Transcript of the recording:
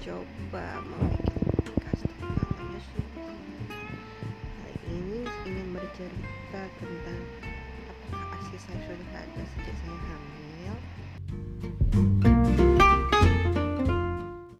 coba mau bikin podcast tentang menyusui Kali ini ingin bercerita tentang apakah asli saya sudah ada sejak saya